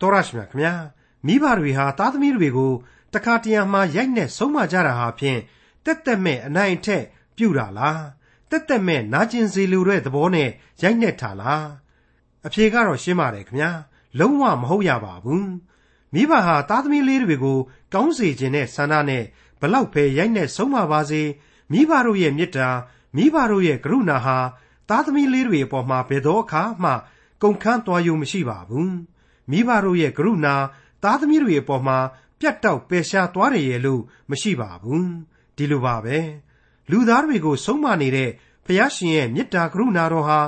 တော်ရရှိမြခင်ဗျာမိဘတွေဟာသားသမီးတွေကိုတခါတရံမှရိုက်နဲ့ဆုံးမကြတာဟာဖြင့်တက်တက်မဲ့အနိုင်အထက်ပြုတာလားတက်တက်မဲ့နာကျင်စေလိုတဲ့သဘောနဲ့ရိုက်နဲ့ထားလားအဖြေကတော့ရှင်းပါတယ်ခင်ဗျာလုံးဝမဟုတ်ရပါဘူးမိဘဟာသားသမီးလေးတွေကိုကောင်းစေခြင်းနဲ့ဆန္ဒနဲ့ဘလောက်ပဲရိုက်နဲ့ဆုံးမပါစေမိဘတို့ရဲ့မေတ္တာမိဘတို့ရဲ့ကရုဏာဟာသားသမီးလေးတွေအပေါ်မှာဘယ်တော့အခါမှကုန်ခန်းသွားရုံမရှိပါဘူး မိဘတို့ရဲ့ကရုဏာသားသမီးတွေအပေါ်မှာပြတ်တောက်ပယ်ရှားသွားတယ်ရဲ့လို့မရှိပါဘူးဒီလိုပါပဲလူသားတွေကိုဆုံးမနေတဲ့ဖျားရှင်ရဲ့မေတ္တာကရုဏာတော်ဟာ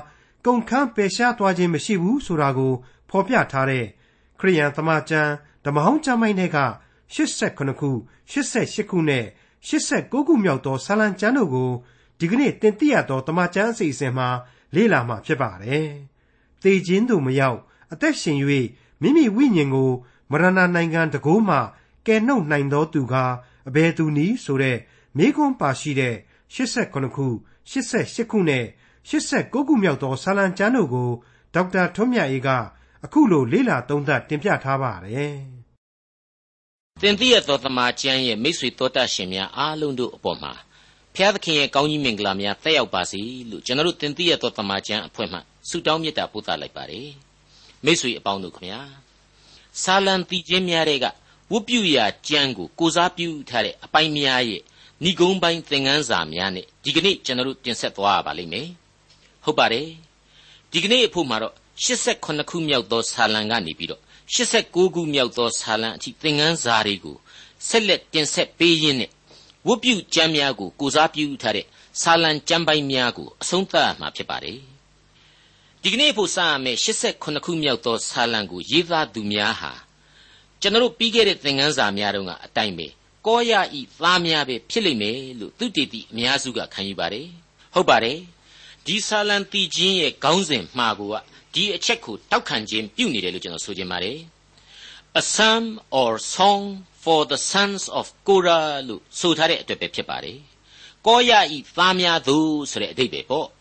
ကုန်ခန်းပယ်ရှားသွားခြင်းမရှိဘူးဆိုတာကိုဖော်ပြထားတဲ့ခရိယန်သမာကျမ်းဓမ္မဟောင်းကျမ်းပိုင်းတွေက89ခု88ခုနဲ့89ခုမြောက်သောဆာလံကျမ်းတို့ကိုဒီကနေ့တင်ပြရသောတမန်ကျမ်းအစီအစဉ်မှာလေ့လာမှာဖြစ်ပါတယ်။သေခြင်းသို့မရောက်အသက်ရှင်၍ မိမိဝိညာဉ်ကိုမရဏနိုင်ငံတကိုးမှကယ်နှုတ်နိုင်သောသူကအဘယ်သူနည်းဆိုတဲ့မိခွန်းပါရှိတဲ့89ခု88ခုနဲ့89ခုမြောက်သောဆာလံကျမ်းတို့ကိုဒေါက်တာထွန်းမြတ်အေးကအခုလိုလေ့လာသုံးသပ်တင်ပြထားပါတယ်။တင်ပြရသောတမန်ကျမ်းရဲ့မိတ်ဆွေတော်တတ်ရှင်များအားလုံးတို့အပေါ်မှာဖျားသခင်ရဲ့ကောင်းကြီးမင်္ဂလာများတက်ရောက်ပါစေလို့ကျွန်တော်တို့တင်ပြရသောတမန်ကျမ်းအဖွဲ့မှဆုတောင်းမေတ္တာပို့သလိုက်ပါတယ် မိတ်ဆွေအပေါင်းတို့ခမညာဆာလံတီချင်းများတဲ့ကဝတ်ပြုရာကျမ်းကိုကိုစားပြုထားတဲ့အပိုင်းများရဲ့ဏိဂုံးပိုင်းသင်ခန်းစာများနဲ့ဒီကနေ့ကျွန်တော်တို့တင်ဆက်သွားရပါလိမ့်မယ်ဟုတ်ပါတယ်ဒီကနေ့အဖို့မှာတော့89ခုမြောက်သောဆာလံကနေပြီးတော့89ခုမြောက်သောဆာလံအထိသင်ခန်းစာတွေကိုဆက်လက်တင်ဆက်ပေးရင်းနဲ့ဝတ်ပြုကျမ်းများကိုကိုစားပြုထားတဲ့ဆာလံကျမ်းပိုင်းများကိုအဆုံးသတ်မှာဖြစ်ပါတယ် ဒီကနေ့ဖို့စရမယ့်89ခုမြောက်သောဆာလံကိုရေးသားသူများဟာကျွန်တော်ပြီးခဲ့တဲ့သင်ခန်းစာများတုန်းကအတိုင်းပဲကောရဤသားများပဲဖြစ်လိမ့်မယ်လို့သူတည်တည်အများစုကခံယူပါတယ်ဟုတ်ပါတယ်ဒီဆာလံတီချင်းရဲ့ခေါင်းစဉ်မှာကိုကဒီအချက်ကိုတောက်ခံခြင်းပြုနေတယ်လို့ကျွန်တော်ဆိုချင်ပါတယ် a psalm or song for the sons of Korah လို့ဆိုထားတဲ့အတွက်ပဲဖြစ်ပါတယ်။ကောရဤသားများသူဆိုတဲ့အဓိပ္ပာယ်ပေါ့။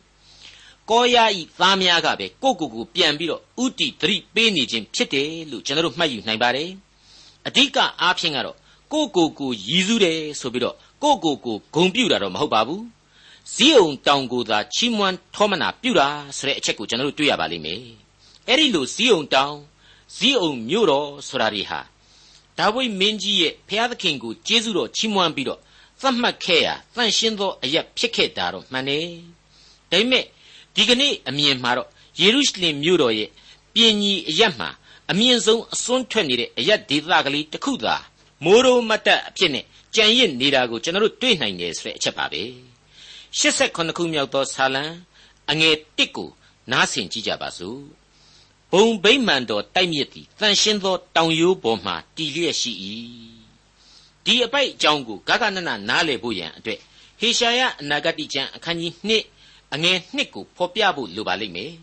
ကောရဤသားများကပဲကိုကိုကိုပြန်ပြီးတော့ဥတီသတိပေးနေခြင်းဖြစ်တယ်လို့ကျွန်တော်တို့မှတ်ယူနိုင်ပါတယ်။အဓိကအားဖြင့်ကတော့ကိုကိုကိုရည်စူးတယ်ဆိုပြီးတော့ကိုကိုကိုဂုံပြူတာတော့မဟုတ်ပါဘူး။ဇီးအောင်တောင်ကိုသာချီးမွမ်းထောမနာပြုတာဆိုတဲ့အချက်ကိုကျွန်တော်တို့တွေ့ရပါလိမ့်မယ်။အဲ့ဒီလိုဇီးအောင်တောင်ဇီးအောင်မြို့တော်ဆိုတာတွေဟာဒါဝိမင်းကြီးရဲ့ဖျားသခင်ကိုကျေးဇူးတော်ချီးမွမ်းပြီးတော့သတ်မှတ်ခဲ့ရာတန်ရှင်းသောအရက်ဖြစ်ခဲ့တာတော့မှန်တယ်။ဒါပေမဲ့ ဒီကနေ့အမြင်မှာတော့ယေရုရှလင်မြို့တော်ရဲ့ပြင်ကြီးအရက်မှာအမြင့်ဆုံးအစွန်းထွက်နေတဲ့အရက်ဒေသကလေးတစ်ခုသာမိုးရိုးမတ်တပ်အဖြစ်နဲ့ကြံရစ်နေတာကိုကျွန်တော်တို့တွေ့နိုင်တယ်ဆိုတဲ့အချက်ပါပဲ89ခုမြောက်သောဆာလံအငယ်1ကိုနားဆင်ကြည့်ကြပါစို့ဘုံဗိမ္မာန်တော်တိုက်မြစ်သည်တန်ရှင်းသောတောင်ရိုးပေါ်မှတည်လျက်ရှိ၏ဒီအပိုက်အကြောင်းကိုဂဂနနနားလည်ဖို့ရန်အတွက်ဟေရှာယအနာဂတိကျမ်းအခန်းကြီး2 အငယ်1ကိုဖော်ပြဖို့လိုပါလိမ့်မယ်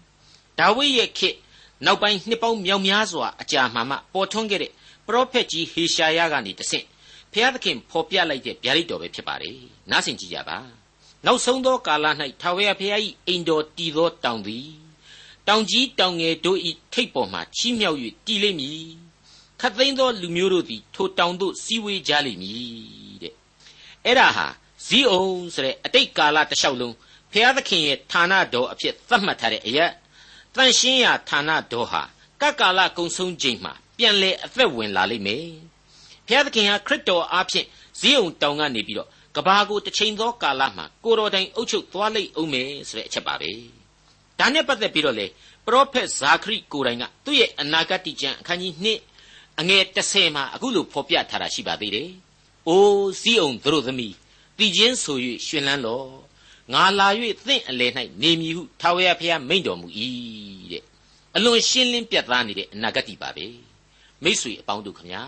ဒါဝိဒ်ရဲ့ခေတ်နောက်ပိုင်းနှစ်ပေါင်းမြောက်များစွာအကြာမှမှပေါ်ထွန်းခဲ့တဲ့ပရောဖက်ကြီးဟေရှာယကနေတဆင့်ဖျားသခင်ဖော်ပြလိုက်တဲ့ဗျာဒိတ်တော်ပဲဖြစ်ပါတယ်နားဆင်ကြည့်ကြပါနောက်ဆုံးသောကာလ၌ထာဝရဘုရား၏အိမ်တော်တည်သောတောင်သည်တောင်ကြီးတောင်ငယ်တို့ဤထိပ်ပေါ်မှချီးမြှောက်၍တည်လိမ့်မည်ခတ်သိမ်းသောလူမျိုးတို့သည်ထိုတောင်သို့စီဝေးကြလိမ့်မည်တဲ့အဲ့ဒါဟာဇီးအောင်ဆိုတဲ့အတိတ်ကာလတစ်လျှောက်လုံး ဖျားသခင်ရဲ့ဌာနတော်အဖြစ်သတ်မှတ်ထားတဲ့အရာတန်ရှင်းရာဌာနတော်ဟာကကာလကုံဆုံးချိန်မှာပြန်လဲအသက်ဝင်လာလိမ့်မယ်ဖျားသခင်ဟာခရစ်တော်အားဖြင့်ဇီးအောင်တောင်ကနေပြီးတော့ကဘာကိုတစ်ချိန်သောကာလမှာကိုတော်တိုင်အုပ်ချုပ်သွားလိမ့်အောင်မယ်ဆိုတဲ့အချက်ပါပဲဒါနဲ့ပတ်သက်ပြီးတော့လေပရောဖက်ဇာခရိကိုယ်တိုင်ကသူ့ရဲ့အနာဂတ်ကျမ်းအခန်းကြီး2အငယ်30မှာအခုလိုဖော်ပြထားတာရှိပါသေးတယ်။အိုးစီးအောင်တို့သမီးတည်ခြင်းဆို၍ရှင်လန်းလော့ ငါလာ၍သင့်အလယ်၌နေမည်ဟုထာဝရဘုရားမိန့်တော်မူ၏တဲ့အလွန်ရှင်းလင်းပြတ်သားနေတဲ့အနာဂတ်ပါပဲမိษွေအပေါင်းတို့ခမညာ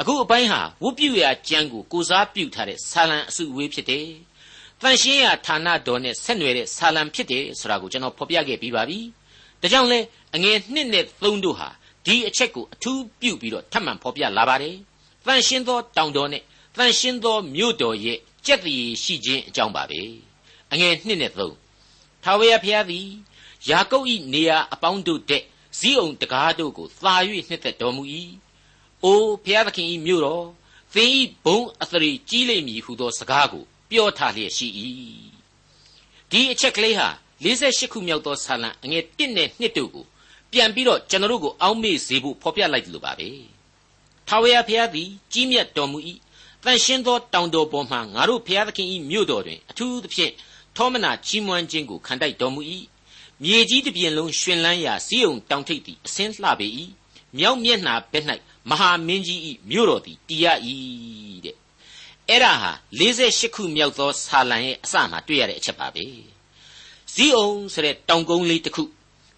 အခုအပိုင်းဟာဝုပြုရာကျမ်းကိုကိုစားပြုထားတဲ့ဆာလံအစုအဝေးဖြစ်တယ်တန်ရှင်းရာဌာနတော်နဲ့ဆက်နွယ်တဲ့ဆာလံဖြစ်တယ်ဆိုတာကိုကျွန်တော်ဖော်ပြခဲ့ပြီးပါပြီ။ဒါကြောင့်လဲအငယ်1နဲ့3တို့ဟာဒီအချက်ကိုအထူးပြုပြီးတော့ထပ်မံဖော်ပြလာပါတယ်။တန်ရှင်းသောတောင်တော်နဲ့တန်ရှင်းသောမြို့တော်ရဲ့ကြက်တည်ရှိခြင်းအကြောင်းပါပဲ။ အငယ်1နဲ့3ထာဝရဘုရားသည်ယာကုပ်၏နေရာအပေါင်းတို့တဲ့ဇီးအောင်တကားတို့ကိုသာ၍နှစ်သက်တော်မူ၏အိုဖျားသခင်၏မြို့တော်သင်၏ဘုံအသရေကြီးလိမ့်မည်ဟုသောစကားကိုပြောထားလျက်ရှိ၏ဒီအချက်ကလေးဟာ48ခုမြောက်သောဆာလံအငယ်1နဲ့2တို့ကိုပြန်ပြီးတော့ကျွန်တော်တို့ကိုအောက်မေ့စေဖို့ဖော်ပြလိုက်တယ်လို့ပါပဲထာဝရဘုရားသည်ကြီးမြတ်တော်မူ၏တန်ရှင်းသောတောင်တော်ပေါ်မှငါတို့ဘုရားသခင်၏မြို့တော်တွင်အထူးသဖြင့် ထောမနာချီးမွမ်းခြင်းကိုခံတိုက်တော်မူ၏မြေကြီးတစ်ပြင်လုံးရှင်လန်းရာစီးုံတောင်ထိပ်သည်အစင်းလှပေ၏မြောက်မျက်နှာဘက်၌မဟာမင်းကြီး၏မြို့တော်သည်တည်ရ၏တဲ့အဲ့ဒါဟာ48ခုမြောက်သောဆာလံရဲ့အစမှာတွေ့ရတဲ့အချက်ပါပဲဇီးအောင်ဆိုတဲ့တောင်ကုန်းလေးတစ်ခု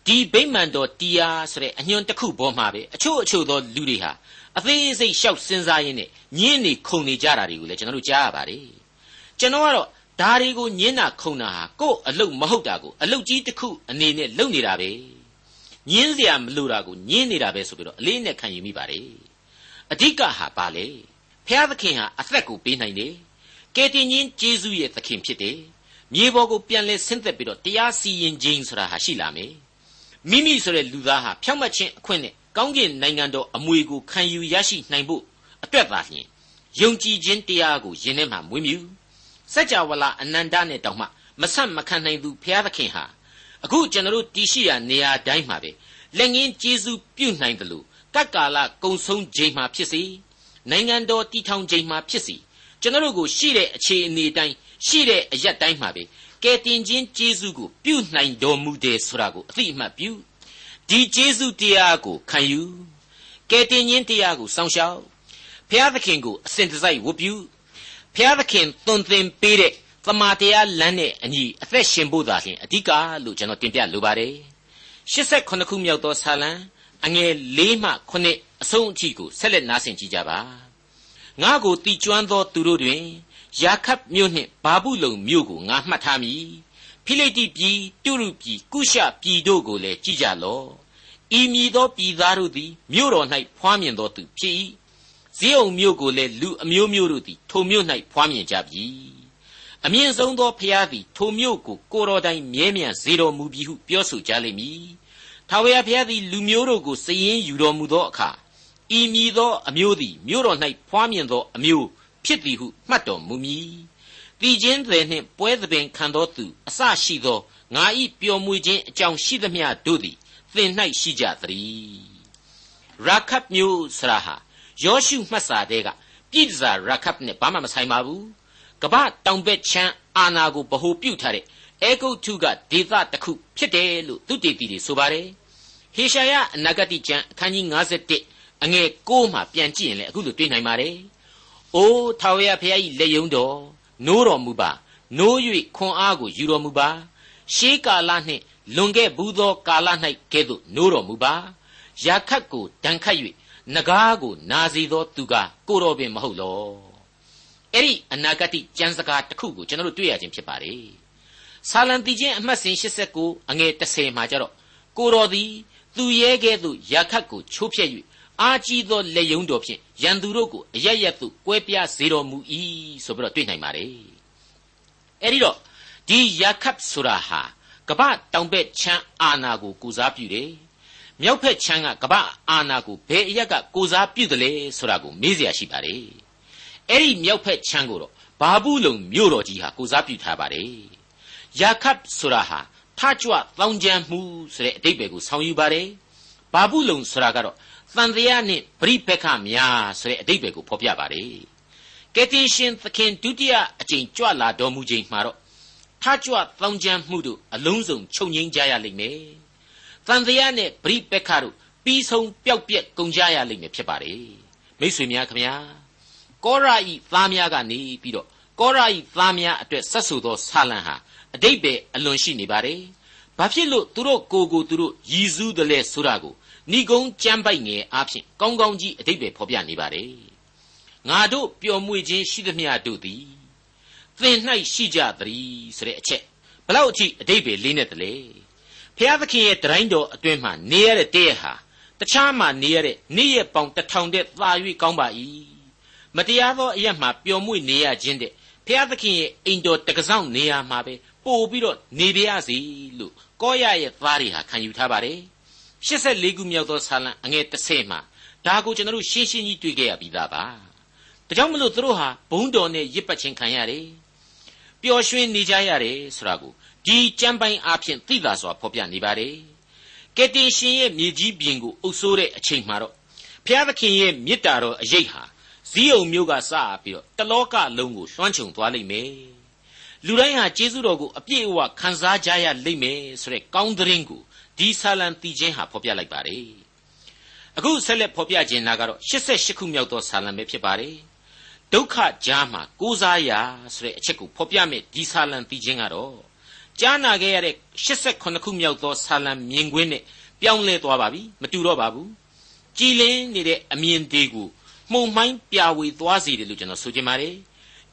ဒီဗိမ္မာန်တော်တီယာဆိုတဲ့အညွန်တစ်ခုပေါ်မှာပဲအချို့အချို့သောလူတွေဟာအသေးစိတ်ရှောက်စဉ်းစားရင်းနဲ့ညင်းနေခုန်နေကြတာတွေကိုလည်းကျွန်တော်တို့ကြားရပါတယ်ကျွန်တော်ကတော့ ဒါတွေကိုညင်းတာခုံတာဟာကို့အလုတ်မဟုတ်တာကိုအလုတ်ကြီးတစ်ခုအနေနဲ့လုပ်နေတာပဲညင်းစရာမလိုတာကိုညင်းနေတာပဲဆိုပြီးတော့အလေးနဲ့ခံယူမိပါတယ်အဓိကဟာပါလေဖျားသခင်ဟာအသက်ကိုပေးနိုင်တယ်ကယ်တင်ရှင်ဂျေဇုရဲ့သခင်ဖြစ်တယ်မြေပေါ်ကိုပြန်လဲဆင်းသက်ပြီးတော့တရားစီရင်ခြင်းဆိုတာဟာရှိလာမယ်မိမိဆိုတဲ့လူသားဟာဖြောင့်မတ်ခြင်းအခွင့်နဲ့ကောင်းကင်နိုင်ငံတော်အမွေကိုခံယူရရှိနိုင်ဖို့အတွက်သာလျှင်ယုံကြည်ခြင်းတရားကိုယင်ထဲမှာမွေးမြူး စัจ java လာအနန္တနဲ့တောင်မှမဆက်မခံနိုင်သူဘုရားသခင်ဟာအခုကျွန်တော်တို့တည်ရှိရာနေရာတိုင်းမှာပဲလက်ငင်းကျေးဇူးပြုနိုင်တယ်လို့ကတ်ကာလကုံဆုံးချိန်မှာဖြစ်စေနိုင်ငံတော်တည်ထောင်ချိန်မှာဖြစ်စေကျွန်တော်တို့ကိုရှိတဲ့အခြေအနေတိုင်းရှိတဲ့အရက်တိုင်းမှာပဲကယ်တင်ခြင်းကျေးဇူးကိုပြုနိုင်တော်မူတယ်ဆိုတာကိုအသိအမှတ်ပြုဒီကျေးဇူးတရားကိုခံယူကယ်တင်ခြင်းတရားကိုစောင့်ရှောက်ဘုရားသခင်ကိုအစဉ်တစိုက်ဝတ်ပြု ဘုရားသခင်သွန်သင်ပေးတဲ့သမာတရားလမ်းနဲ့အညီအသက်ရှင်ဖို့သာလျှင်အဓိကလို့ကျွန်တော်တင်ပြလိုပါတယ်89ခုမြောက်သောဆာလံအငယ်၄မှ9အဆုံးအထိကိုဆက်လက်နားဆင်ကြကြပါငါကိုတီကျွမ်းသောသူတို့တွင်ယာခပ်မြို့နှင့်ဘာဘူးလုံမြို့ကိုငါမှတ်ထားမည်ဖိလိတိပြည်တုရုပြည်ကုရှပြည်တို့ကိုလည်းကြည်ကြလော့ဤမည်သောပြည်သားတို့သည်မြို့တော်၌ဖွားမြင်သောသူဖြစ်၏ ဇေယုံမြို့ကိုလည်းလူအမျိုးမျိုးတို့သည်ထိုမြို့၌ဖွားမြင်ကြပြီအမြင့်ဆုံးသောဖျားသည်ထိုမြို့ကိုကိုတော်တိုင်မြဲမြံစေတော်မူပြီဟုပြောဆိုကြလိမ့်မည်ထာဝရဘုရားသည်လူမျိုးတို့ကိုစည်ရင်ယူတော်မူသောအခါဤမည်သောအမျိုးသည်မြို့တော်၌ဖွားမြင်သောအမျိုးဖြစ်သည်ဟုမှတ်တော်မူမည်။တည်ခြင်းသည်နှင့်ပွဲသဘင်ခံသောသူအစရှိသောငါဤပျော်မွေခြင်းအကြောင်းရှိသမျှတို့သည်သင်၌ရှိကြသတည်း။ရာခတ်မျိုးဆရာဟာ ယောရှုမှတ်စာတဲကပြည်စာရာခတ်နဲ့ဘာမှမဆိုင်ပါဘူး။ကပ္ပတောင်ဘက်ချမ်းအာနာကိုဗဟိုပြုထားတဲ့အဲဂုတ်ထုကဒေသတစ်ခုဖြစ်တယ်လို့သူတည်တည်တွေဆိုပါတယ်။ဟေရှာယအနာဂတိကျမ်းအခန်းကြီး51အငယ်6မှာပြန်ကြည့်ရင်လည်းအခုလိုတွေ့နိုင်ပါတယ်။အိုးထာဝရဘုရား၏လက်ယုံတော်နိုးတော်မူပါနိုး၍ခွန်အားကိုယူတော်မူပါရှေးကာလနှင့်လွန်ခဲ့ဘူးသောကာလ၌ကဲ့သို့နိုးတော်မူပါရာခတ်ကိုဒဏ်ခတ်၍ နဂါးကိုနာစီသောသူကကိုတော်ပင်မဟုတ်လောအဲ့ဒီအနာဂတ်ကျမ်းစကားတစ်ခုကိုကျွန်တော်တို့တွေ့ရခြင်းဖြစ်ပါတယ်ဆာလံတီချင်းအမှတ်စဉ်89အငယ်30မှာကြတော့ကိုတော်သည်သူရဲကဲ့သို့ရာခတ်ကိုချိုးဖျက်၍အာကြီးသောလက်ယုံတော်ဖြင့်ရန်သူတို့ကိုအရရက်သို့ကွဲပြားစေတော်မူ၏ဆိုပြီးတော့တွေ့နိုင်ပါတယ်အဲ့ဒီတော့ဒီယာခပ်ဆိုတာဟာကပ္ပတောင်ဘက်ချမ်းအာနာကိုကိုစားပြုတယ် မြောက်ဘက်ချမ်းကကပ္ပအာနာကိုဘယ်အရက်ကကိုစားပြုတယ်လဲဆိုတာကိုမေးเสียရှိပါတယ်အဲ့ဒီမြောက်ဘက်ချမ်းကိုတော့ဘာဘူးလုံမြို့တော်ကြီးဟာကိုစားပြုထားပါတယ်ယာခပ်ဆိုတာဟာထကြွတောင်းကြမ်းမှုဆိုတဲ့အတိတ်ပဲကိုဆောင်ယူပါတယ်ဘာဘူးလုံဆိုတာကတော့တန်တရားနှင့်ပရိပက္ခများဆိုတဲ့အတိတ်တွေကိုဖော်ပြပါတယ်ကယ်တင်ရှင်သခင်ဒုတိယအကြိမ်ကြွလာတော်မူချိန်မှာတော့ထကြွတောင်းကြမ်းမှုတို့အလုံးစုံချုပ်ငိမ့်ကြရလိမ့်မယ် တန်တရားနဲ့ပရိပက္ခတို့ပြီးဆုံးပျောက်ပြက်ကုန်ကြရလိမ့်မယ်ဖြစ်ပါတယ်မိတ်ဆွေများခင်ဗျာကောရာဤသားများကနေပြီးတော့ကောရာဤသားများအတွက်ဆက်ဆူသောဆာလံဟာအတိတ်ပဲအလွန်ရှိနေပါတယ်ဘာဖြစ်လို့သူတို့ကိုကိုသူတို့ရည်စူးတယ်လဲဆိုတာကိုဏိကုံကြမ်းပိုက်ငယ်အားဖြင့်ကောင်းကောင်းကြီးအတိတ်ပဲဖော်ပြနေပါတယ်ငါတို့ပျော်မွေ့ခြင်းရှိသမျှတို့သည်သင်၌ရှိကြသည်ဆိုတဲ့အချက်ဘလောက်အထိအတိတ်ပဲလေးနဲ့တလေ ဖျားသခင်ရဲ့တတိုင်းတော်အတွင်းမှာနေရတဲ့တည့်ရဟာတခြားမှာနေရတဲ့နေ့ရက်ပေါင်းတစ်ထောင်တည်းသာ၍ကောင်းပါ၏မတရားသောအရက်မှာပျော်မွေ့နေရခြင်းတဲ့ဖျားသခင်ရဲ့အိမ်တော်တကဆောင်နေရာမှာပဲပို့ပြီးတော့နေပြရစီလို့ကောရရဲ့သားတွေဟာခံယူထားပါတယ်84ခုမြောက်သောဆာလံအငယ်30မှာဒါကိုကျွန်တော်တို့ရှင်းရှင်းကြီးတွေ့ခဲ့ရပြီးသားပါဒါကြောင့်မလို့သူတို့ဟာဘုံတော်နဲ့ရစ်ပတ်ခြင်းခံရတယ်ပျော်ရွှင်နေကြရတယ်ဆိုတာကို ဒီကျမ်းပိုင်းအဖြစ်သိသာစွာဖော်ပြနေပါတယ်ကက်တင်ရှင်ရဲ့မြေကြီးပြင်ကိုအုပ်ဆိုးတဲ့အချိန်မှာတော့ဘုရားသခင်ရဲ့မေတ္တာတော်အရေးဟာဇီးအောင်မျိုးကစပြီးတော့တလောကလုံးကိုလွှမ်းခြုံသွားလိမ့်မယ်လူတိုင်းဟာကျေးဇူးတော်ကိုအပြည့်အဝခံစားကြရလိမ့်မယ်ဆိုတဲ့ကောင်းသတင်းကိုဒီဆာလံတီချင်းဟာဖော်ပြလိုက်ပါတယ်အခုဆက်လက်ဖော်ပြခြင်းနာကတော့88ခုမြောက်သောဆာလံပဲဖြစ်ပါတယ်ဒုက္ခကြားမှာကိုးစားရာဆိုတဲ့အချက်ကိုဖော်ပြမဲ့ဒီဆာလံတီချင်းကတော့ ကြားနာခဲ့ရတဲ့88ခုမြောက်သောဆာလံမြင်ကွင်းနဲ့ပြောင်းလဲသွားပါပြီမတူတော့ပါဘူးကြည်လင်းနေတဲ့အမြင်တွေကိုမှုံမှိုင်းပြဝေသွားစေတယ်လို့ကျွန်တော်ဆိုချင်ပါတယ်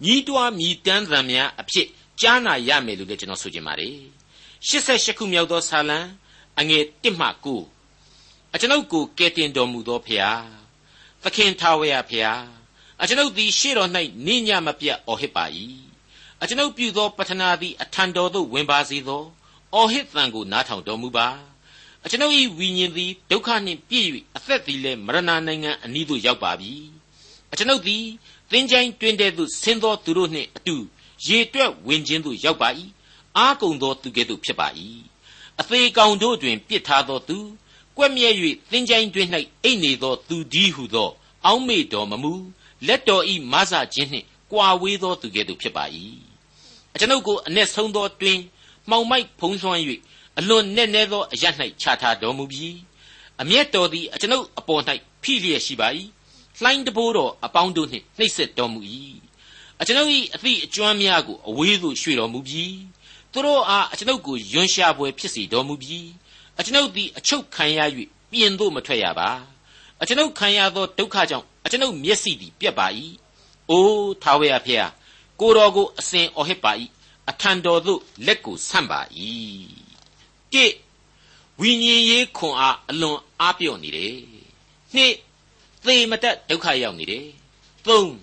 ညီးတွားမြည်တမ်းသံများအဖြစ်ကြားနာရမယ်လို့လည်းကျွန်တော်ဆိုချင်ပါတယ်88ခုမြောက်သောဆာလံအငယ်1မှ9အကျွန်ုပ်ကိုကယ်တင်တော်မူသောဖျားသခင်ထာဝရဖျားအကျွန်ုပ်သည်ရှေ့တော်၌နေညမပြတ်အော်ဟစ်ပါ၏ အကျွန်ုပ်ပြုသောပထနာသည်အထံတော်သို့ဝင်ပါစေသောအော်ဟစ်သံကိုနားထောင်တော်မူပါအကျွန်ုပ်၏ဝိညာဉ်သည်ဒုက္ခနှင့်ပြည့်၍အသက်သည်လည်းမရဏနိုင်ငံအနီးသို့ရောက်ပါပြီအကျွန်ုပ်သည်သင်္ချိုင်းတွင်တဲ့သို့ဆင်းသောသူတို့နှင့်အတူရေတွက်ဝင်ခြင်းသို့ရောက်ပါ၏အာကုံသောသူကဲ့သို့ဖြစ်ပါ၏အသေးကောင်တို့တွင်ပြစ်ထားသောသူကွက်မြဲ၍သင်္ချိုင်းတွင်၌အိတ်နေသောသူဒီဟုသော အောင်းမေတော်မမူလက်တော်ဤမဆခြင်းနှင့်ကွာဝေးသောသူကဲ့သို့ဖြစ်ပါ၏အ ကျွန်ုပ်ကိုအ내ဆုံးသောတွင်မှောင်မိုက်ဖုံးလွှမ်း၍အလွန်နက်နဲသောအရ၌ခြားထားတော်မူပြီးအမျက်တော်သည်အကျွန်ုပ်အပေါ်၌ဖိလျက်ရှိပါ၏လှိုင်းတဘိုးတော်အပေါင်းတို့နှင့်နှိပ်စက်တော်မူ၏အကျွန်ုပ်၏အသည့်အကျွမ်းများကိုအဝေးသို့ရွှေ့တော်မူပြီးသူတို့အားအကျွန်ုပ်ကိုယွန်းရှာပွဲဖြစ်စေတော်မူပြီးအကျွန်ုပ်သည်အချုပ်ခံရ၍ပြင်သို့မထွက်ရပါအကျွန်ုပ်ခံရသောဒုက္ခကြောင့်အကျွန်ုပ်မျက်စိသည်ပြက်ပါ၏အိုးထာဝရဖျား ကိုတော်ကိုအစဉ်အော်ဟစ်ပါ၏အထံတော်သို့လက်ကိုဆန့်ပါ၏တိဝိညာဉ်ရေးခွန်အားအလွန်အားပြော့နေတယ်နှစ်သေမတက်ဒုက္ခရောက်နေတယ်သုံး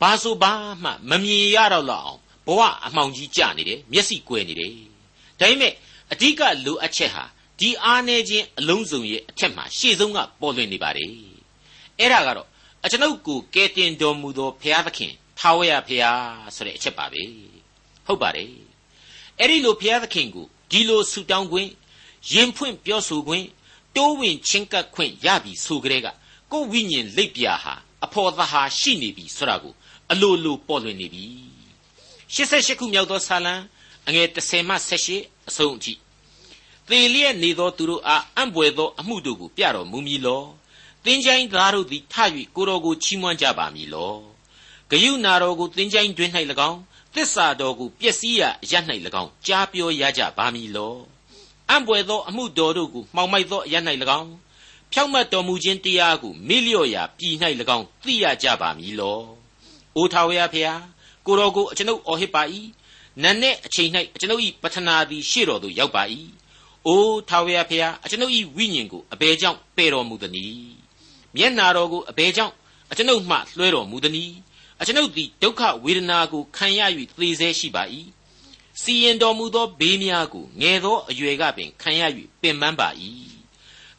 ဘာဆိုဘာမှမမြင်ရတော့လောက်အောင်ဘဝအမှောင်ကြီးကျနေတယ်မျက်စိကွယ်နေတယ်ဒါပေမဲ့အဓိကလိုအပ်ချက်ဟာဒီအားနေခြင်းအလုံးစုံရဲ့အထက်မှာရှေ့ဆုံးကပေါ်လွင်နေပါတယ်အဲ့ဒါကတော့အကျွန်ုပ်ကိုကယ်တင်တော်မူသောဘုရားသခင် ထာဝရဘုရားဆိုတဲ့အချက်ပါပဲဟုတ်ပါတယ်အဲ့ဒီလိုဘုရားသခင်ကိုဒီလိုဆူတောင်းခွင့်ရင်ဖွင့်ပြောဆိုခွင့်တိုးဝင်ချင်းကပ်ခွင့်ရပြီဆိုကြတဲ့ကကိုဝိညာဉ်လိပ်ပြာဟာအဖော်သဟာရှိနေပြီဆိုတာကိုအလိုလိုပေါ်လွင်နေပြီ88ခုမြောက်သောဆာလံအငယ်30မှ78အဆုံးအထိသေလျက်နေသောသူတို့အားအံ့ဘွယ်သောအမှုတို့ကိုပြတော်မူမည်လောသင်ချိုင်းသားတို့သည်ထ၍ကိုတော်ကိုချီးမွမ်းကြပါမည်လော ဂယုနာတော်ကိုသင်ချိုင်းတွင်၌၎င်းသစ္စာတော်ကိုပျက်စီးရာအရ၌၎င်းကြားပြောရကြပါမည်လောအံ့ဘွယ်သောအမှုတော်တို့ကိုမှောင်မိုက်သောအရ၌၎င်းဖြောက်မတ်တော်မူခြင်းတရားကိုမေ့လျော့ရာပြည်၌၎င်းသိရကြပါမည်လောအိုထာဝရဖျားကိုတော်ကိုအကျွန်ုပ်အော်ဟစ်ပါ၏နတ်နဲ့အချိန်၌အကျွန်ုပ်၏ပထနာသည်ရှေ့တော်သို့ရောက်ပါ၏အိုထာဝရဖျားအကျွန်ုပ်၏ဝိညာဉ်ကိုအဘယ်ကြောင့်ပယ်တော်မူသနည်းမျက်နာတော်ကိုအဘယ်ကြောင့်အကျွန်ုပ်မှလွှဲတော်မူသနည်း အကျွန်ုပ်သည်ဒုက္ခဝေဒနာကိုခံရ၍သေဆဲရှိပါ၏စီရင်တော်မူသောဘေးများကိုငယ်သောအရွယ်ကပင်ခံရ၍ပင်ပန်းပါ၏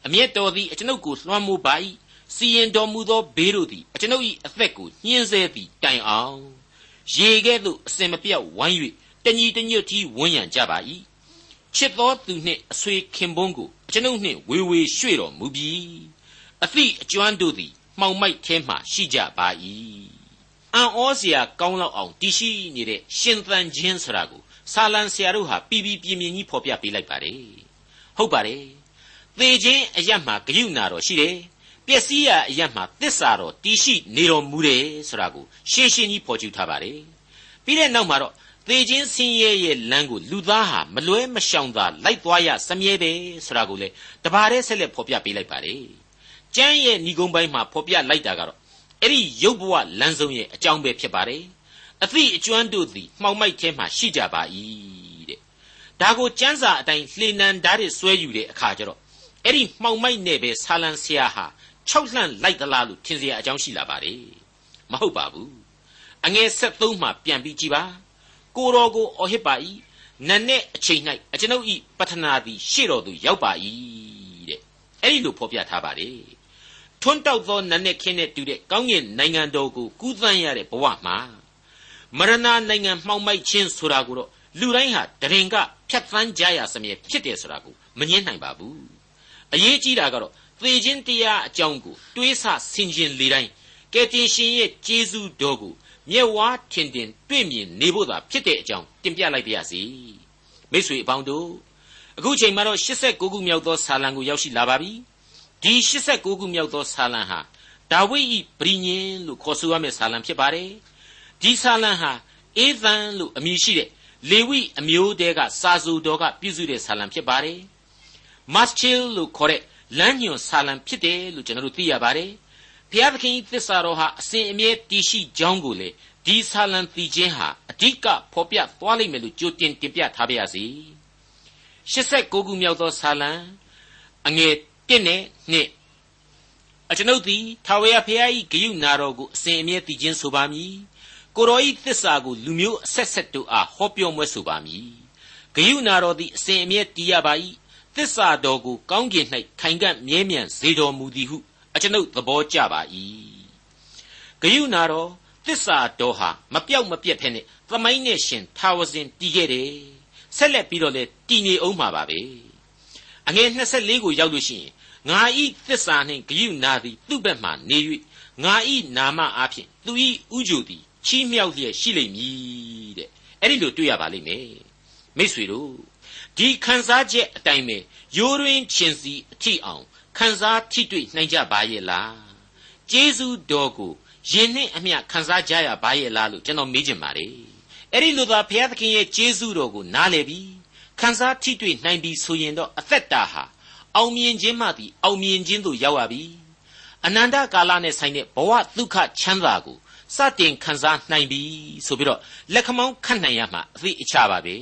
အမျက်တော်သည်အကျွန်ုပ်ကိုလွှမ်းမိုးပါ၏စီရင်တော်မူသောဘေးတို့သည်အကျွန်ုပ်၏အသက်ကိုညှင်းဆဲသည်တိုင်အောင်ရေကဲ့သို့အစင်မပြတ်ဝိုင်း၍တညီတညွတ်တီဝန်းရံကြပါ၏ချစ်သောသူနှင့်အဆွေခင်ပွန်းကိုအကျွန်ုပ်နှင့်ဝေဝေရွှေ့တော်မူပြီးအသည့်အကျွမ်းတို့သည်မှောင်မိုက်ထဲမှရှိကြပါ၏ အံ့ဩစရာကောင်းလောက်အောင်တည်ရှိနေတဲ့ရှင်သန်ခြင်းဆိုတာကိုဆာလံဆရာတို့ဟာပြီးပြီးပြင်းပြင်းကြီးဖော်ပြပေးလိုက်ပါတယ်ဟုတ်ပါတယ်သေခြင်းအရတ်မှာဂယုဏတော်ရှိတယ်ပျက်စီးရာအရတ်မှာတစ္ဆာတော်တည်ရှိနေတော်မူတယ်ဆိုတာကိုရှင်းရှင်းကြီးဖော်ကျူထားပါတယ်ပြီးတဲ့နောက်မှာတော့သေခြင်းဆင်းရဲရဲ့လမ်းကိုလူသားဟာမလွဲမရှောင်သာလိုက်သွားရစမြဲပဲဆိုတာကိုလေတပါးတည်းဆက်လက်ဖော်ပြပေးလိုက်ပါတယ်ကျမ်းရဲ့ဏီကုံပိုင်းမှာဖော်ပြလိုက်တာကတော့ အဲ့ဒီရုပ်ဘဝလမ်းဆုံးရဲ့အကြောင်းပဲဖြစ်ပါတယ်အသည့်အကျွမ်းတို့သည်မှောင်မိုက်ထဲမှာရှိကြပါ၏တဲ့ဒါကိုစံစာအတိုင်းလှေနံဓာတ်တွေဆွဲယူတဲ့အခါကျတော့အဲ့ဒီမှောင်မိုက်နဲ့ပဲဆာလံဆရာဟာ၆လှန့်လိုက်သလားလို့ထင်စရာအကြောင်းရှိလာပါတယ်မဟုတ်ပါဘူးအငယ်73မှာပြန်ပြီးကြည်ပါကိုတော်ကိုအော်ဟစ်ပါ၏နနဲ့အချိန်၌အကျွန်ုပ်ဤပတ္ထနာသည်ရှေ့တော်သို့ရောက်ပါ၏တဲ့အဲ့ဒီလိုဖော်ပြထားပါတယ် ထွန်းတောက်သောနတ်နဲ့ခင်းနဲ့တူတဲ့ကောင်းကင်နိုင်ငံတော်ကိုကူးသန်းရတဲ့ဘဝမှာမရဏနိုင်ငံမှောင်မိုက်ခြင်းဆိုတာကိုတော့လူတိုင်းဟာတရင်ကဖြတ်သန်းကြရစမြဲဖြစ်တယ်ဆိုတာကိုမငင်းနိုင်ပါဘူးအရေးကြီးတာကတော့သေခြင်းတရားအကြောင်းကိုတွေးဆဆင်ခြင်လေတိုင်းကယ်တင်ရှင်ရဲ့ကျေးဇူးတော်ကိုမျက်ဝါးထင်ထင်တွေ့မြင်နေဖို့သာဖြစ်တဲ့အကြောင်းတင်ပြလိုက်ပါရစေမိတ်ဆွေအပေါင်းတို့အခုချိန်မှာတော့89ခုမြောက်သောဆာလံကိုရောက်ရှိလာပါပြီ ဒီ89ခုမြောက်သောဆာလံဟာဒါဝိဒ်ဤဗြိညင်လို့ခေါ်ဆိုရမယ့်ဆာလံဖြစ်ပါတယ်ဒီဆာလံဟာအေသန်လို့အမည်ရှိတဲ့လေဝိအမျိုးတဲကစာစုတော်ကပြုစုတဲ့ဆာလံဖြစ်ပါတယ်မတ်ချီလို့ခေါ်တဲ့လမ်းညွန်ဆာလံဖြစ်တယ်လို့ကျွန်တော်တို့သိရပါတယ်ဘုရားသခင်သစ္စာတော်ဟာအစဉ်အမြဲတည်ရှိကြောင်းကိုလေဒီဆာလံသိခြင်းဟာအဓိကဖော်ပြသွားလိမ့်မယ်လို့ကြိုတင်တင်ပြထားပါရစေ89ခုမြောက်သောဆာလံအငယ် 1နဲ့2အကျွန်ုပ်သည်ထာဝရဘုရား၏ဂယုနာတော်ကိုအစဉ်အမြဲတည်ခြင်းဆိုပါမည်ကိုတော်ဤသစ္စာကိုလူမျိုးအဆက်ဆက်တို့အားဟောပြောမွဲဆိုပါမည်ဂယုနာတော်သည်အစဉ်အမြဲတည်ရပါ၏သစ္စာတော်ကိုကောင်းကင်၌ခိုင်ကန့်မြဲမြံစေတော်မူသည်ဟုအကျွန်ုပ်သဘောကျပါ၏ဂယုနာတော်သစ္စာတော်ဟာမပြောက်မပြက်ဖဲနဲ့သမိုင်းနဲ့ရှင်ထာဝစဉ်တည်ခဲ့တယ်ဆက်လက်ပြီးတော့လေတည်နေအောင်မှာပါပဲအငယ်24ကိုရောက်လို့ရှိရင် ငါဤသစ္စာနှင့်ဂယုနာသည်သူ့ဘက်မှနေ၍ငါဤနာမအားဖြင့်သူဤဥကြိုသည်ချီးမြှောက်လျက်ရှိလိမ့်မည်တဲ့အဲ့ဒီလိုတွေ့ရပါလိမ့်မယ်မိษွေတို့ဒီခံစားချက်အတိုင်းပဲရိုးရင်းချင်းစီအထိအောင်ခံစားထိတွေ့နိုင်ကြပါရဲ့လားကျေးဇူးတော်ကိုယင်နှင့်အမျှခံစားကြရပါရဲ့လားလို့ကျွန်တော်မေးချင်ပါတယ်အဲ့ဒီလိုသာဘုရားသခင်ရဲ့ကျေးဇူးတော်ကိုနားလည်ပြီးခံစားထိတွေ့နိုင်ပြီဆိုရင်တော့အသက်တာဟာ အောင်မြင်ခြင်းမှသည်အောင်မြင်ခြင်းသို့ရောက်ရပြီအနန္တကာလနဲ့ဆိုင်တဲ့ဘဝဒုက္ခချမ်းသာကိုစတင်ခံစားနိုင်ပြီဆိုပြီးတော့လက်ခမောင်းခတ်နိုင်ရမှာအသိအချပါပဲ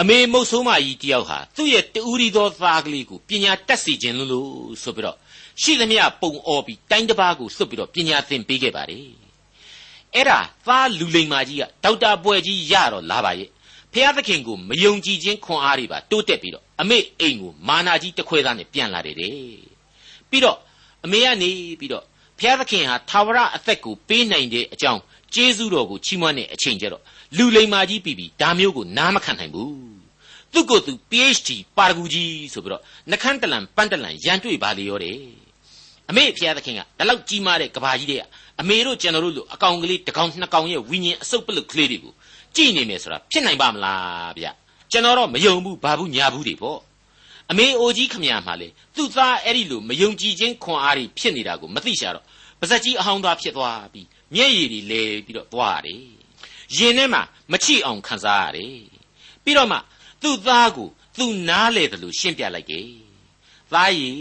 အမေမုတ်ဆိုးမကြီးတယောက်ဟာသူ့ရဲ့တူရီသောသားကလေးကိုပညာတတ်စီခြင်းလို့ဆိုပြီးတော့ရှိသမျှပုံအော်ပြီးတိုင်းတစ်ပါးကိုစွတ်ပြီးတော့ပညာသင်ပေးခဲ့ပါတယ်အဲ့ဒါသားလူလိမ္မာကြီးကဒေါက်တာပွဲကြီးရတော့လာပါရဲ့ဖျားသခင်ကိုမယုံကြည်ခြင်းခွန်အားတွေပါတိုးတက်ပြီးတော့ အမေအိမ်ကိုမာနာကြီးတစ်ခွဲသားနဲ့ပြန်လာတယ်တဲ့ပြီးတော့အမေကနေပြီးတော့ဖျားသခင်ဟာသာဝရအသက်ကိုပေးနိုင်တဲ့အကြောင်းကျေးဇူးတော်ကိုချီးမွမ်းတဲ့အချိန်ကျတော့လူလိမ္မာကြီးပြီးပြီးဒါမျိုးကိုနားမခံနိုင်ဘူးသူ့ကိုယ်သူ PhD ပါရဂူကြီးဆိုပြီးတော့နှခမ်းတလန်ပန်းတလန်ရန်တွေ့ပါလေရောတယ်အမေဖျားသခင်ကဒီလောက်ကြီးမားတဲ့ကဘာကြီးတွေကအမေတို့ကျွန်တော်တို့လိုအကောင်ကလေးတစ်ကောင်နှစ်ကောင်ရဲ့ဝိညာဉ်အစုပ်ပလုတ်ကလေးတွေကိုကြည်နေမယ်ဆိုတာဖြစ်နိုင်ပါမလားဗျ ကျွန်တော်တော့မယုံဘူးဘာဘူးညာဘူးတွေပေါ့အမေအိုကြီးခမရမှာလေသူ့သားအဲ့ဒီလိုမယုံကြည်ခြင်းခွန်အားတွေဖြစ်နေတာကိုမသိရှာတော့ပါဇက်ကြီးအဟောင်းသားဖြစ်သွားပြီးမျက်ရည်တွေလဲပြီးတော့သွားရတယ်ရင်ထဲမှာမချိအောင်ခံစားရတယ်ပြီးတော့မှသူ့သားကိုသူနားလေတယ်လို့ရှင်းပြလိုက်တယ်သားရည်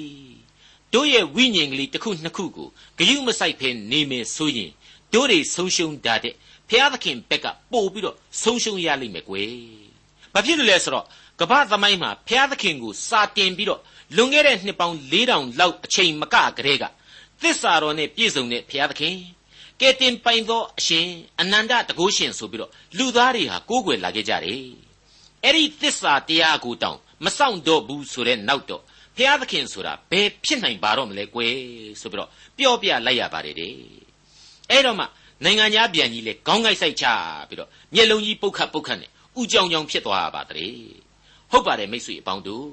တို့ရဲ့ဝိညာဉ်ကလေးတစ်ခုနှစ်ခုကိုဂယုမဆိုင်ဖဲနေမယ်ဆိုရင်တို့တွေဆုံးရှုံးတတ်တဲ့ဖျားသခင်ဘက်ကပို့ပြီးတော့ဆုံးရှုံးရလိမ့်မယ်ကွယ် ဘာဖြစ်လို့လဲဆိုတော့ကမ္ဘာသမိုင်းမှာဖျားသခင်ကိုစာတင်ပြီးတော့လွန်ခဲ့တဲ့နှစ်ပေါင်း4000လောက်အချိန်မကကတည်းကသစ္စာတော်နဲ့ပြည့်စုံတဲ့ဘုရားသခင်ကဲတင်ပိုင်သောအရှင်အနန္တတကုရှင်ဆိုပြီးတော့လူသားတွေဟာကိုးကွယ်လာခဲ့ကြတယ်အဲ့ဒီသစ္စာတရားကိုတောင်မဆောင်တော့ဘူးဆိုတဲ့နောက်တော့ဘုရားသခင်ဆိုတာဘယ်ဖြစ်နိုင်ပါတော့မလဲကွယ်ဆိုပြီးတော့ပြောပြလိုက်ရပါတယ်တဲ့အဲ့တော့မှနိုင်ငံသားပြန်ကြီးလေခေါင်းငိုက်ဆိုင်ချပြီးတော့မျက်လုံးကြီးပုတ်ခတ်ပုတ်ခတ်နဲ့ ဥကြောင်ကြောင်ဖြစ်သွားပါတည်းဟုတ်ပါတယ်မိတ်ဆွေအပေါင်းတို့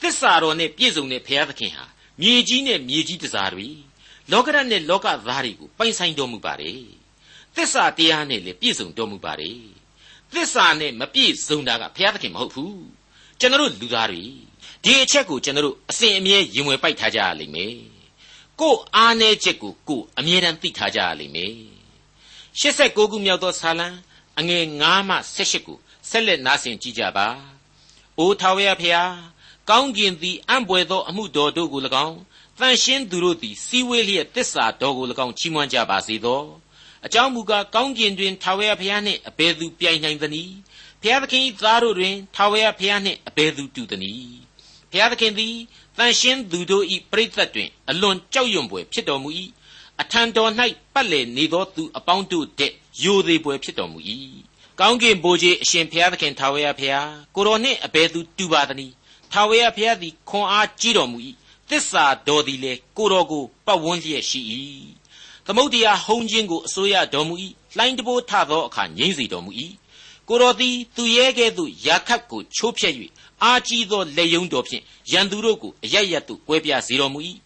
သစ္စာတော်နဲ့ပြည့်စုံတဲ့ဘုရားသခင်ဟာမြေကြီးနဲ့မြေကြီးတစားတွေလောကရနဲ့လောကသားတွေကိုပိုင်ဆိုင်တော်မူပါတယ်သစ္စာတရားနဲ့လည်းပြည့်စုံတော်မူပါတယ်သစ္စာနဲ့မပြည့်စုံတာကဘုရားသခင်မဟုတ်ဘူးကျွန်တော်လူသားတွေဒီအချက်ကိုကျွန်တော်အစဉ်အမြဲရင်ဝင်ပိုက်ထားကြရလိမ့်မယ်ကိုအားနေချက်ကိုကိုအမြဲတမ်းသိထားကြရလိမ့်မယ်89ခုမြောက်သောဆာလံ အငယ်9မှ18ကိုဆက်လက်နားဆင်ကြကြပါ။အိုထာဝရဖျားကောင်းကျင်သည်အံ့ဘွယ်သောအမှုတော်တို့ကို၎င်းတန်ရှင်းသူတို့သည်စီဝေးလျက်တစ္ဆာတော်ကို၎င်းချီးမွမ်းကြပါစေသော။အကြောင်းမူကားကောင်းကျင်တွင်ထာဝရဖျားနှင့်အဘယ်သူပြိုင်နိုင်သနည်း။ဖျားသခင်၏သားတို့တွင်ထာဝရဖျားနှင့်အဘယ်သူတူသနည်း။ဖျားသခင်သည်တန်ရှင်းသူတို့၏ပရိသတ်တွင်အလွန်ကြောက်ရွံ့ပွေဖြစ်တော်မူ၏။အထံတော်၌ပတ်လည်နေသောသူအပေါင်းတို့တဲ့ ယိုသေးပွေဖြစ်တော်မူ၏ကောင်းကင်ဘိုးကြီးအရှင်ဘုရားသခင်ထာဝရဘုရားကိုတော်နှင့်အဘယ်သူတူပါသနည်းထထာဝရဘုရားသည်ခွန်အားကြီးတော်မူ၏သစ္စာတော်သည်လည်းကိုတော်ကိုပတ်ဝန်းလျက်ရှိ၏သမုတ်တရားဟုံးခြင်းကိုအစိုးရတော်မူ၏လှိုင်းတဘိုးထသောအခါငြိမ့်စေတော်မူ၏ကိုတော်သည်သူရဲကဲ့သို့ရာခတ်ကိုချိုးဖျက်၍အာကြီးသောလက်ယုံတော်ဖြင့်ရန်သူတို့ကိုအရရတ်သို့ကွဲပြားစေတော်မူ၏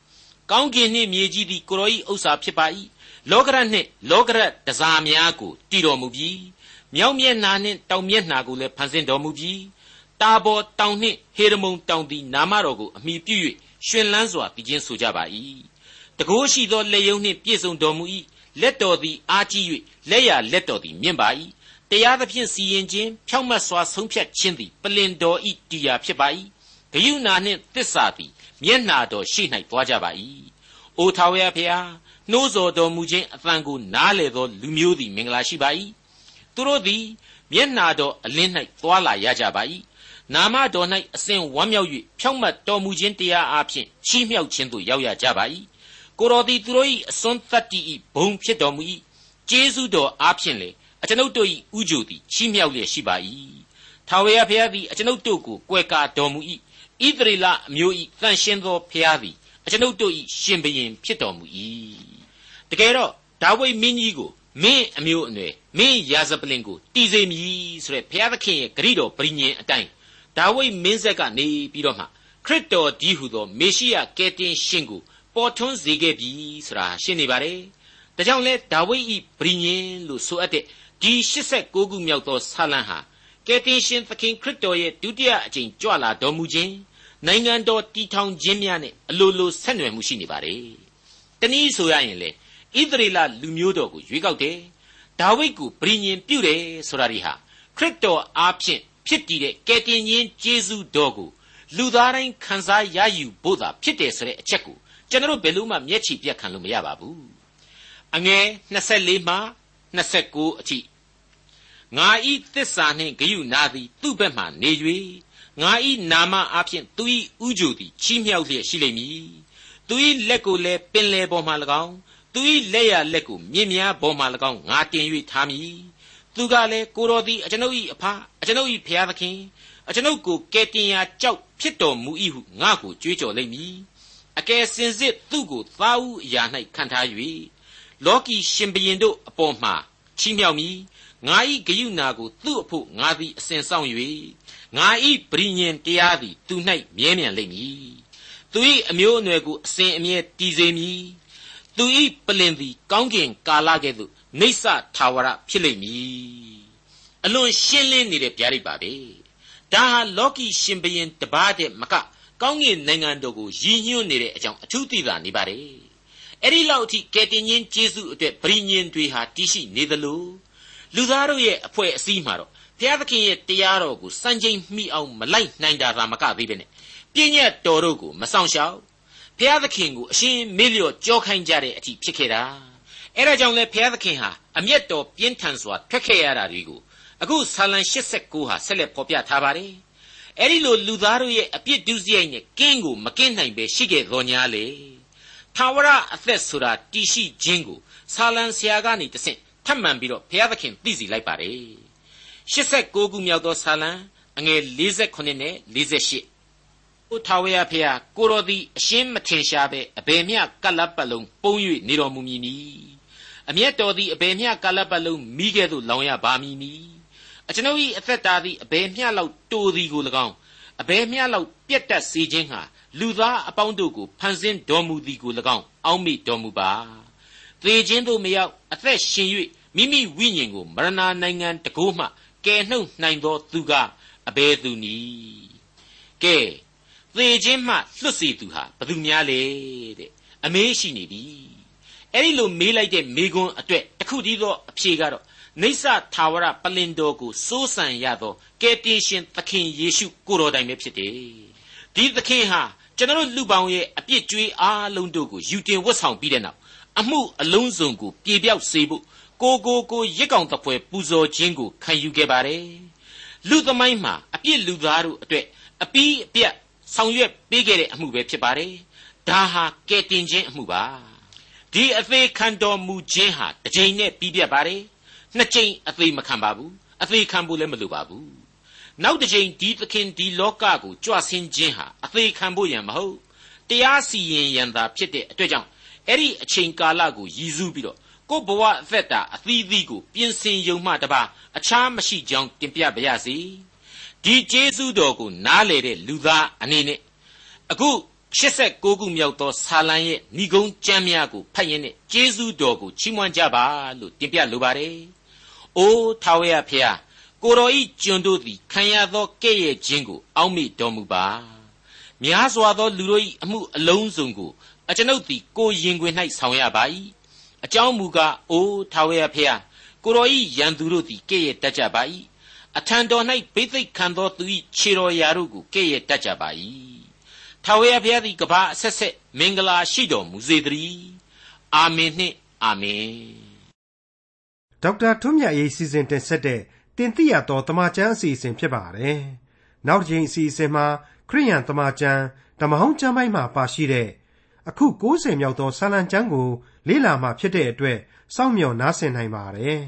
ကောင်းကင်နှင့်မြေကြီးသည်ကိုတော်၏ဥစ္စာဖြစ်ပါ၏ လောကရနှင့်လောကရတစားများကိုတည်တော်မူပြီးမြောက်မျက်နှာနှင့်တောင်မျက်နှာကိုလည်းဖန်ဆင်းတော်မူပြီးတာဘော်တောင်နှင့်ဟေရမုန်တောင်သည်နာမတော်ကိုအမိပြု၍ရှင်လန်းစွာတည်ခြင်းဆိုကြပါ၏တကိုးရှိသောလက်ယုံနှင့်ပြည့်စုံတော်မူ၏လက်တော်သည်အားကြီး၍လက်ရလက်တော်သည်မြင့်ပါ၏တရားသဖြင့်စီရင်ခြင်းဖြောင့်မတ်စွာဆုံးဖြတ်ခြင်းသည်ပလင်တော်ဤတရားဖြစ်ပါ၏ဂယုဏနှင့်သစ္စာသည်မျက်နာတော်ရှိ၌သွားကြပါ၏အိုထာဝရဖျား နှိုးဆော်တော်မူခြင်းအသံကိုနားလေသောလူမျိုးသည်မင်္ဂလာရှိပါ၏သူတို့သည်မျက်နာတော်အလင်း၌သွာလာရကြပါ၏နာမတော်၌အစဉ်ဝမ်းမြောက်၍ဖြောင့်မတ်တော်မူခြင်းတရားအဖျင်ချီးမြှောက်ခြင်းသို့ရောက်ရကြပါ၏ကိုတော်သည်သူတို့၏အစွန်းတတ္တိ၏ဘုံဖြစ်တော်မူ၏ကျေးဇူးတော်အဖျင်လေအကျွန်ုပ်တို့၏ဥကြိုသည်ချီးမြှောက်လျက်ရှိပါ၏ထာဝရဘုရားသည်အကျွန်ုပ်တို့ကိုကွယ်ကာတော်မူ၏ဣသရေလအမျိုး၏တန်ရှင်းသောဘုရားသည်အကျွန်ုပ်တို့၏ရှင်ဘုရင်ဖြစ်တော်မူ၏ တကယ်တော့ဒါဝိဒ်မင်းကြီးကိုမင်းအမျိုးအနွယ်မင်းရာဇပလင်ကိုတည်စေမည်ဆိုတဲ့ဘုရားသခင်ရဲ့ဂရိတော်ပရိညင်အတိုင်းဒါဝိဒ်မင်းဆက်ကနေပြီးတော့မှခရစ်တော်ဒီဟုသောမေရှိယကယ်တင်ရှင်ကိုပေါ်ထွန်းစေခဲ့ပြီဆိုတာရှင်းနေပါတယ်ဒါကြောင့်လဲဒါဝိဒ်ဤပရိညင်လို့ဆိုအပ်တဲ့ဒီ89ခုမြောက်သောဆာလံဟာကယ်တင်ရှင်သခင်ခရစ်တော်ရဲ့ဒုတိယအကြိမ်ကြွလာတော်မူခြင်းနိုင်ငံတော်တည်ထောင်ခြင်းများနဲ့အလိုလိုဆက်နွယ်မှုရှိနေပါတယ်။တနည်းဆိုရရင်လေ ဣသရေလလူမျိုးတော်ကိုရွေးကောက်တယ်။ဒါဝိဒ်ကိုပြင်ញင်ပြုတယ်ဆိုတာဒီဟာခရစ်တော်အားဖြင့်ဖြစ်တည်တဲ့ကယ်တင်ရှင်ယေရှုတော်ကိုလူသားတိုင်းခံစားရယူဖို့သာဖြစ်တယ်ဆိုတဲ့အချက်ကိုကျွန်တော်ဘယ်လို့မှမျက်ခြေပြတ်ခံလို့မရပါဘူး။အငယ်24မှ29အထိငါဤသစ္စာနှင့်ဂယုနာသည်သူ့ဘက်မှနေ၍ငါဤနာမအဖျင်သူဤဥကြိုသည်ချီးမြှောက်လျက်ရှိလိမ့်မည်သူဤလက်ကိုလည်းပင်လေပေါ်မှ၎င်း သူဤလက်ရလက်ကိုမြင့်များပေါ်မှ၎င်းငါတင်၍ထားမည်သူကလည်းကိုတော်သည်အကျွန်ုပ်၏အဖအကျွန်ုပ်၏ဖျားသခင်အကျွန်ုပ်ကိုကယ်တင်ရာကြောက်ဖြစ်တော်မူ၏ဟုငါကိုကြွေးကြော်လိမ့်မည်အကယ်စင်စစ်သူ့ကိုသားဦးအရာ၌ခံထား၍လောကီရှင်ဘရင်တို့အပေါ်မှချီးမြှောက်မည်ငါဤဂယုနာကိုသူ့အဖို့ငါသည်အစဉ်ဆောင်၍ငါဤပရိညင်တရားသည်သူ၌မြဲမြံလိမ့်မည်သူ၏အမျိုးအနွယ်ကိုအစဉ်အမြဲတည်စေမည် သူ၏ပလင်သည် ကောင်းကင်ကာလကဲ့သို့နေဆထာဝရဖြစ်လိမ့်မည်အလွန်ရှင်းလင်းနေတဲ့ဗျာဒိတ်ပါပဲဒါဟာလောကီရှင်ဘရင်တပါးတဲ့မကကောင်းကင်နိုင်ငံတော်ကိုရည်ညွှန်းနေတဲ့အကြောင်းအထူးသိတာနေပါတယ်အဲ့ဒီလောက်အထိကယ်တင်ရှင်ယေရှုအတွက်ပရိညင်တွေဟာတရှိနေသလိုလူသားတို့ရဲ့အဖွဲ့အစည်းမှာတော့ဘုရားသခင်ရဲ့တရားတော်ကိုစံချိန်မှီအောင်မလိုက်နိုင်တာသာမကသေးပဲနဲ့ပြည့်ညတ်တော်တို့ကိုမဆောင်ရှောက် ဘုရားသခင်ကိုအရှင်မေ့လျော့ကြောခိုင်းကြတဲ့အထိဖြစ်ခဲ့တာအဲဒါကြောင့်လဲဘုရားသခင်ဟာအမျက်တော်ပြင်းထန်စွာထွက်ခဲ့ရတာတွေကိုအခုဆာလံ89ဟာဆက်လက်ဖော်ပြထားပါတယ်အဲ့ဒီလိုလူသားတို့ရဲ့အပြစ်ဒုစရိုက်နဲ့ကင်းကိုမကင်းနိုင်ပဲရှိခဲ့တော်냐လေထာဝရအသက်ဆိုတာတည်ရှိခြင်းကိုဆာလံဆရာကနေတဆင့်ထပ်မံပြီးတော့ဘုရားသခင်သိစီလိုက်ပါတယ်89ခုမြောက်သောဆာလံအငယ်48နဲ့48 ကိုထာဝရဖျားကိုတော်သည်အရှင်းမထင်ရှားပဲအဘယ်မျှကလပ်ပတ်လုံးပုံ၍နေတော်မူမည်နီအမျက်တော်သည်အဘယ်မျှကလပ်ပတ်လုံးမိခဲ့သို့လောင်ရပါမည်နီအကျွန်ုပ်၏အသက်တာသည်အဘယ်မျှလောက်တိုသည်ကို၎င်းအဘယ်မျှလောက်ပြက်တက်စေခြင်းဟာလူသားအပေါင်းတို့ကိုဖန်ဆင်းတော်မူသည်ကို၎င်းအောက်မေ့တော်မူပါသေခြင်းတို့မရောက်အသက်ရှင်၍မိမိဝိညာဉ်ကိုမရဏနိုင်ငံတကိုးမှကယ်နှုတ်နိုင်သောသူကအဘယ်သူနည်းကဲ သေခြင်းမှလွတ်စေသူဟာဘသူများလဲတဲ့အမေးရှိနေပြီအဲ့ဒီလိုမေးလိုက်တဲ့မေကွန်းအတွက်တခုတည်းသောအဖြေကတော့နေဆထာဝရပလင်တော်ကိုစိုးစံရသောကယ်တင်ရှင်သခင်ယေရှုကိုတော်တိုင်ပဲဖြစ်တယ်ဒီသခင်ဟာကျွန်တော်လူပေါင်းရဲ့အပြစ်ကြွေးအားလုံးတို့ကိုယူတင်ဝတ်ဆောင်ပြီးတဲ့နောက်အမှုအလုံးစုံကိုပြေပြောက်စေဖို့ကိုကိုကိုရစ်ကောင်တပွဲပူဇော်ခြင်းကိုခံယူခဲ့ပါတယ်လူသမိုင်းမှာအပြစ်လူသားတို့အတွက်အပီးအပြတ် ဆောင်ရွက်ပေးခဲ့တဲ့အမှုပဲဖြစ်ပါတယ်ဒါဟာကဲတင်ခြင်းအမှုပါဒီအသေးခံတော်မူခြင်းဟာတစ်ချိန်နဲ့ပြီးပြတ်ပါတယ်နှစ်ချိန်အသေးမခံပါဘူးအသေးခံဖို့လည်းမလိုပါဘူးနောက်တစ်ချိန်ဒီသခင်ဒီလောကကိုကြွဆင်းခြင်းဟာအသေးခံဖို့ရန်မဟုတ်တရားစီရင်ရန်သာဖြစ်တဲ့အတွက်ကြောင့်အဲ့ဒီအချိန်ကာလကိုရည်စူးပြီးတော့ကိုဘဝအသက်တာအသီးသီးကိုပြင်ဆင်ယုံမှတပါအခြားမရှိကြောင်းတင်ပြပါရစေ ဒီကျေးဇူးတော်ကိုနားလေတဲ့လူသားအနေနဲ့အခု86ခုမြောက်သောဆာလံရဲ့ဏိဂုံးကျမ်းများကိုဖတ်ရင်းနဲ့ကျေးဇူးတော်ကိုချီးမွမ်းကြပါလို့တင်ပြလိုပါတယ်။အိုးထာဝရဖျားကိုတော်ဤကျွန်တို့သည်ခံရသောကဲ့ရဲ့ခြင်းကို အောက်မေ့တော်မူပါ။များစွာသောလူတို့၏အမှုအလုံးစုံကိုအကျွန်ုပ်သည်ကိုရင်ခွင်၌ဆောင်ရပါ၏။အကြောင်းမူကားအိုးထာဝရဖျားကိုတော်ဤရန်သူတို့သည်ကဲ့ရဲ့တတ်ကြပါ၏။ အထံတော်၌ဘိသိက်ခံသောသူ၏ခြေတော်ရာတို့ကိုကဲ့ရဲ့တတ်ကြပါ၏ထာဝရဘုရားသည်ကဘာအဆက်ဆက်မင်္ဂလာရှိတော်မူစေတည်းအာမင်နှင့်အာမင်ဒေါက်တာထွန်းမြတ်ရေးစီစဉ်တင်ဆက်တဲ့တင်ပြရတော်တမချန်းအစီအစဉ်ဖြစ်ပါတယ်နောက်တစ်ချိန်အစီအစဉ်မှာခရိယန်တမချန်းဓမ္မဟောင်းကျမ်းပိုင်းမှာပါရှိတဲ့အခု90မြောက်သောဆာလံကျမ်းကိုလေ့လာမှဖြစ်တဲ့အတွက်စောင့်မျှော်နားဆင်နိုင်ပါတယ်